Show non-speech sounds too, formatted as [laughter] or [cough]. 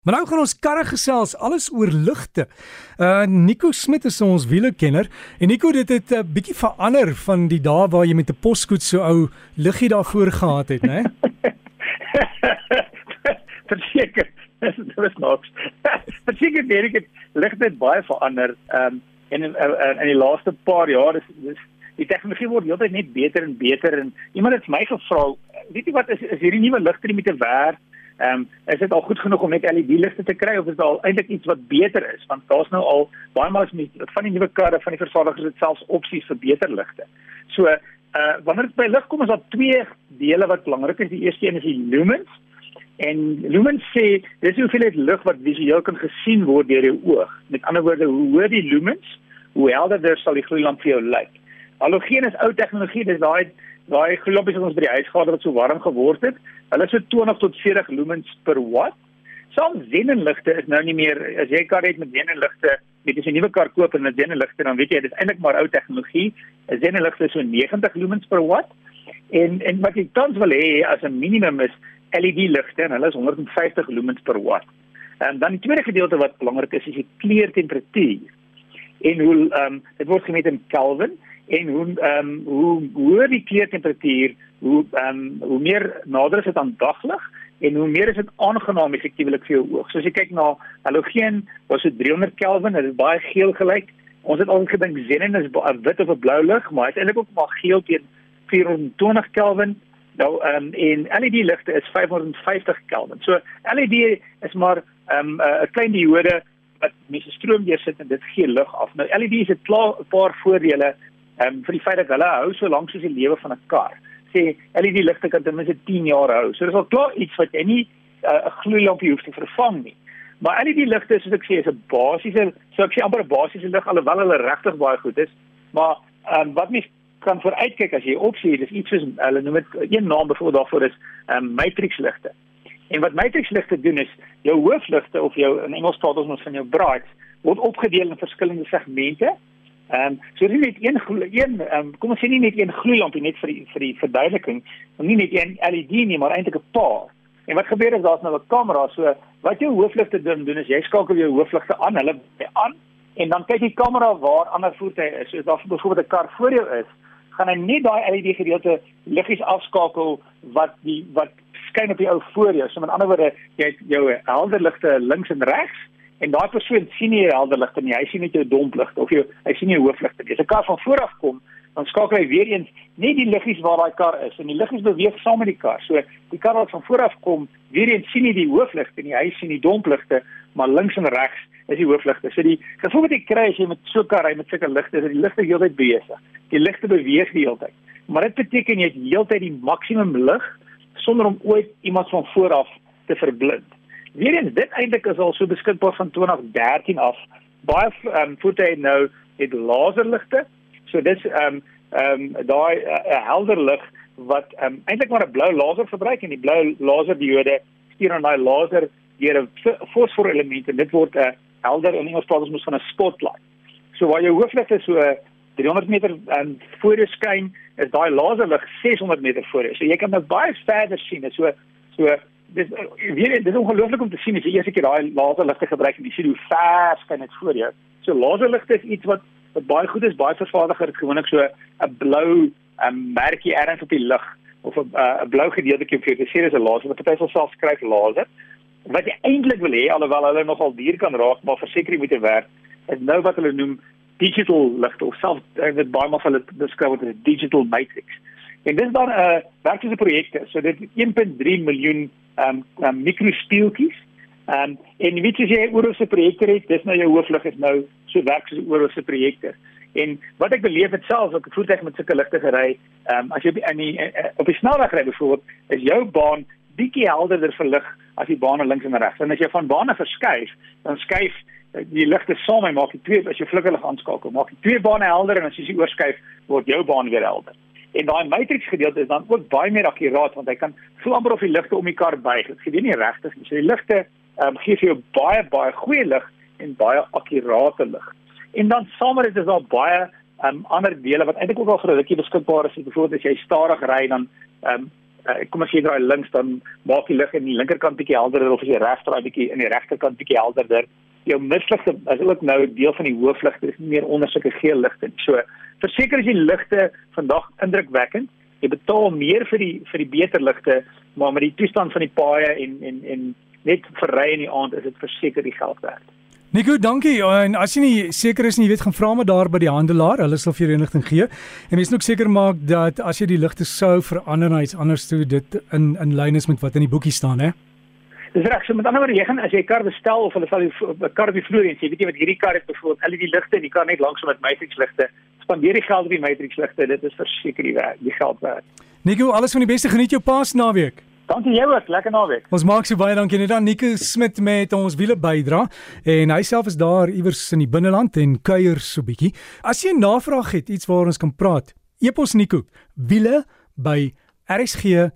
Maar nou gaan ons karre gesels alles oor ligte. Uh Nico Smit is ons wielekenner en Nico dit het 'n uh, bietjie verander van die dae waar jy met 'n poskoet so ou liggie daarvoor gehad het, né? [laughs] Verseker, dit was nog. [laughs] Verseker weet ek dit ligte het baie verander. Um en in, in in die laaste paar jaar is dis die tegnologie word heeltyd net beter en beter en iemand het my gevra, weet jy wat is is hierdie nuwe ligte nie met te werk Ehm um, is dit al goed genoeg om net LED ligte te kry of is dit al eintlik iets wat beter is want daar's nou al baie met van die nuwe karre van die vervaardigers het selfs opsies vir beter ligte. So uh wanneer dit by lig kom is daar twee dele wat belangrik is. Die eerste een is die lumens en lumens sê dis hoeveel dit lig wat visueel kan gesien word deur jou oog. Met ander woorde, hoe hoër die lumens, hoe helderder sal die gloeilamp vir jou lyk. Halogeen is ou tegnologie, dis daai daai gloeilampies wat ons by die huis gehad het wat so warm geword het. Hulle is so 20 tot 40 lumens per watt. Soms xenonligte is nou nie meer as jy kar het met xenonligte, met as jy 'n nuwe kar koop en met xenonligte dan weet jy dit is eintlik maar ou tegnologie. 'n Xenonligte is so 90 lumens per watt. En en wat jy tans wil hê as 'n minimum is LED ligte en hulle is 150 lumens per watt. En dan die tweede gedeelte wat belangrik is is die kleurtemperatuur. En hoe ehm um, dit word gemeet in Kelvin en hoe ehm um, hoe hoe die kleurtemperatuur hoe ehm um, hoe meer nader is dit aan daglig en hoe meer is dit aangenaam effektiewelik vir jou oog. So as jy kyk na halogeen was dit 300 Kelvin, dit is baie geel gelyk. Ons het al gedink xenon is 'n wit of 'n blou lig, maar uiteindelik ook maar geel teen 420 Kelvin. Nou ehm um, en LED ligte is 550 Kelvin. So LED is maar ehm um, 'n klein diode wat mense stroom deur sit en dit gee lig af. Nou LED het 'n paar voordele ehm um, vir die feit dat hulle hou so lank soos die lewe van 'n kar. Sê LED ligte kan ten minste 10 jaar hou. So dis al klaar iets wat jy nie uh, 'n uh, gloeilampie hoef te vervang nie. Maar LED ligte soos ek sê is 'n basiese, so ek sê amper 'n basiese lig alhoewel hulle regtig baie goed is. Maar ehm um, wat mens kan vooruitkyk as jy opsien, dis iets soos hulle noem dit een naam byvoorbeeld daarvoor is um, matrix ligte. En wat matrix ligte doen is jou hoofligte of jou in Engels praat ons van jou brights word opgedeel in verskillende segmente Ehm um, so nie net een een ehm um, kom ons sê nie net een gloeilampie net vir die vir die verduideliking, nie net een LED nie, maar eintlik 'n paar. En wat gebeur is daar's nou 'n kamera, so wat jou hoofligte doen doen is jy skakel jou hoofligte aan, hulle by aan en dan kyk die kamera waar ander voertuie is. So as daar byvoorbeeld 'n kar voor jou is, gaan hy net daai LED gedeelte liggies afskakel wat die wat skyn op die ou voor jou. So met ander woorde, jy het jou helder ligte links en regs en daai persoon sien nie helder ligte nie. Hy sien net jou dompligte of jou hy sien nie hoofligte. As 'n kar van voor af kom, dan skakel hy weer eens net die liggies waar daai kar is en die liggies beweeg saam met die kar. So die kar wat van voor af kom, weer eens sien nie die hoofligte nie. Hy sien die dompligte, maar links en regs is die hoofligte. So die gevoel wat jy kry as jy met so 'n kar ry met sulke ligte, dat die ligte heeltyd besig. Die ligte beweeg die hele tyd. Maar dit beteken jy het heeltyd die maksimum lig sonder om ooit iemand van voor af te verblind. Weerens dit eintlik is al so beskikbaar van 2013 af. Baie ehm um, voertuie nou het laserligte. So dis ehm um, ehm um, daai uh, helder lig wat ehm um, eintlik maar 'n blou laser verbruik en die blou laserdiode stuur aan daai laser deur 'n fosfor element en dit word 'n uh, helder in Engels praat ons mos van 'n spotlight. So waar jou hoofligte so 300 meter um, voor jou skyn, is daai laserlig 600 meter voor jou. So jy kan nou baie verder sien. So so dis weer dit is ongelooflik om te sien as jy eers ek daai laserligte gebruik en jy sien hoe ver skyn dit voor jou. So laserligte is iets wat wat baie goed is, baie vervaardiger het gewoonlik so 'n blou 'n merkie ergens op die lig of 'n 'n blou gedeeltjie op jou gesien is 'n laser wat sal self skryf laser. Wat jy eintlik wil hê alhoewel hulle nogal duur kan raak, maar verseker jy moet dit werk. Is nou wat hulle noem digital ligte of self dit baie maar hulle beskryf as 'n digital matrix. En dis dan 'n uh, werklike projekte. So dit 1.3 miljoen ehm um, um, mikrospeeltjies. Ehm um, en weet jy oor ons projekte het, dis nou jou hooflig is nou so werk soos oor ons projekte. En wat ek beleef het self, ek voet met sulke ligte gery, ehm um, as jy in die uh, op die snelweg ry byvoorbeeld, is jou baan bietjie helderder verlig as die bane links en regs. En as jy van bane verskuif, dan skuif eh, die ligte saam en maak die twee as jy flikkerlig aanskakel, maak die twee bane helder en as jy sie oorskuif, word jou baan weer helder. En daai matrix gedeelte is dan ook baie meer akkuraat want hy kan so amper of die ligte om mekaar buig. Dit gebeur nie regtig nie. So die ligte um, gee vir jou baie baie goeie lig en baie akkurate lig. En dan saam met dit is daar baie um, ander dele wat eintlik ook al vir 'n rukkie beskikbaar is. Byvoorbeeld as jy stadig ry dan um, uh, kom as jy draai links dan maak die lig in die linkerkant bietjie helderder of as jy reg draai bietjie in die regterkant bietjie helderder. Jou misligte is ook nou deel van die hoofligte, dis nie meer onder sulke geel ligte. So verseker as jy ligte vandag indrukwekkend jy betaal meer vir die vir die beter ligte, maar met die toestand van die paaie en en en net vir ry in die aand is dit verseker die geld werd. Nico, dankie. En as jy nie seker is nie, jy weet gaan vra maar daar by die handelaar, hulle sal vir jou inligting gee. En mens moet ook seker maak dat as jy die ligte sou verander na iets anders toe, dit in in lyn is met wat in die boekie staan, hè. Dis reg, so met ander woorde, jy gaan as jy 'n kar bestel of hulle sal 'n kar op die vloer en sê, weet jy wat hierdie kar het byvoorbeeld LED ligte en die kar net langs met matrix ligte spandeer die geld op die matrix ligte. Dit is verseker die werk, die geld werd. Nico, alles van die beste. Geniet jou Paas naweek. Dankie jou ook. Lekker naweek. Ons maak so baie dankie net aan Nico Smit met ons wiele bydra en hy self is daar iewers in die binneland en kuier so bietjie. As jy 'n navraag het, iets waaroor ons kan praat, epos Nico wiele by rsg.co.za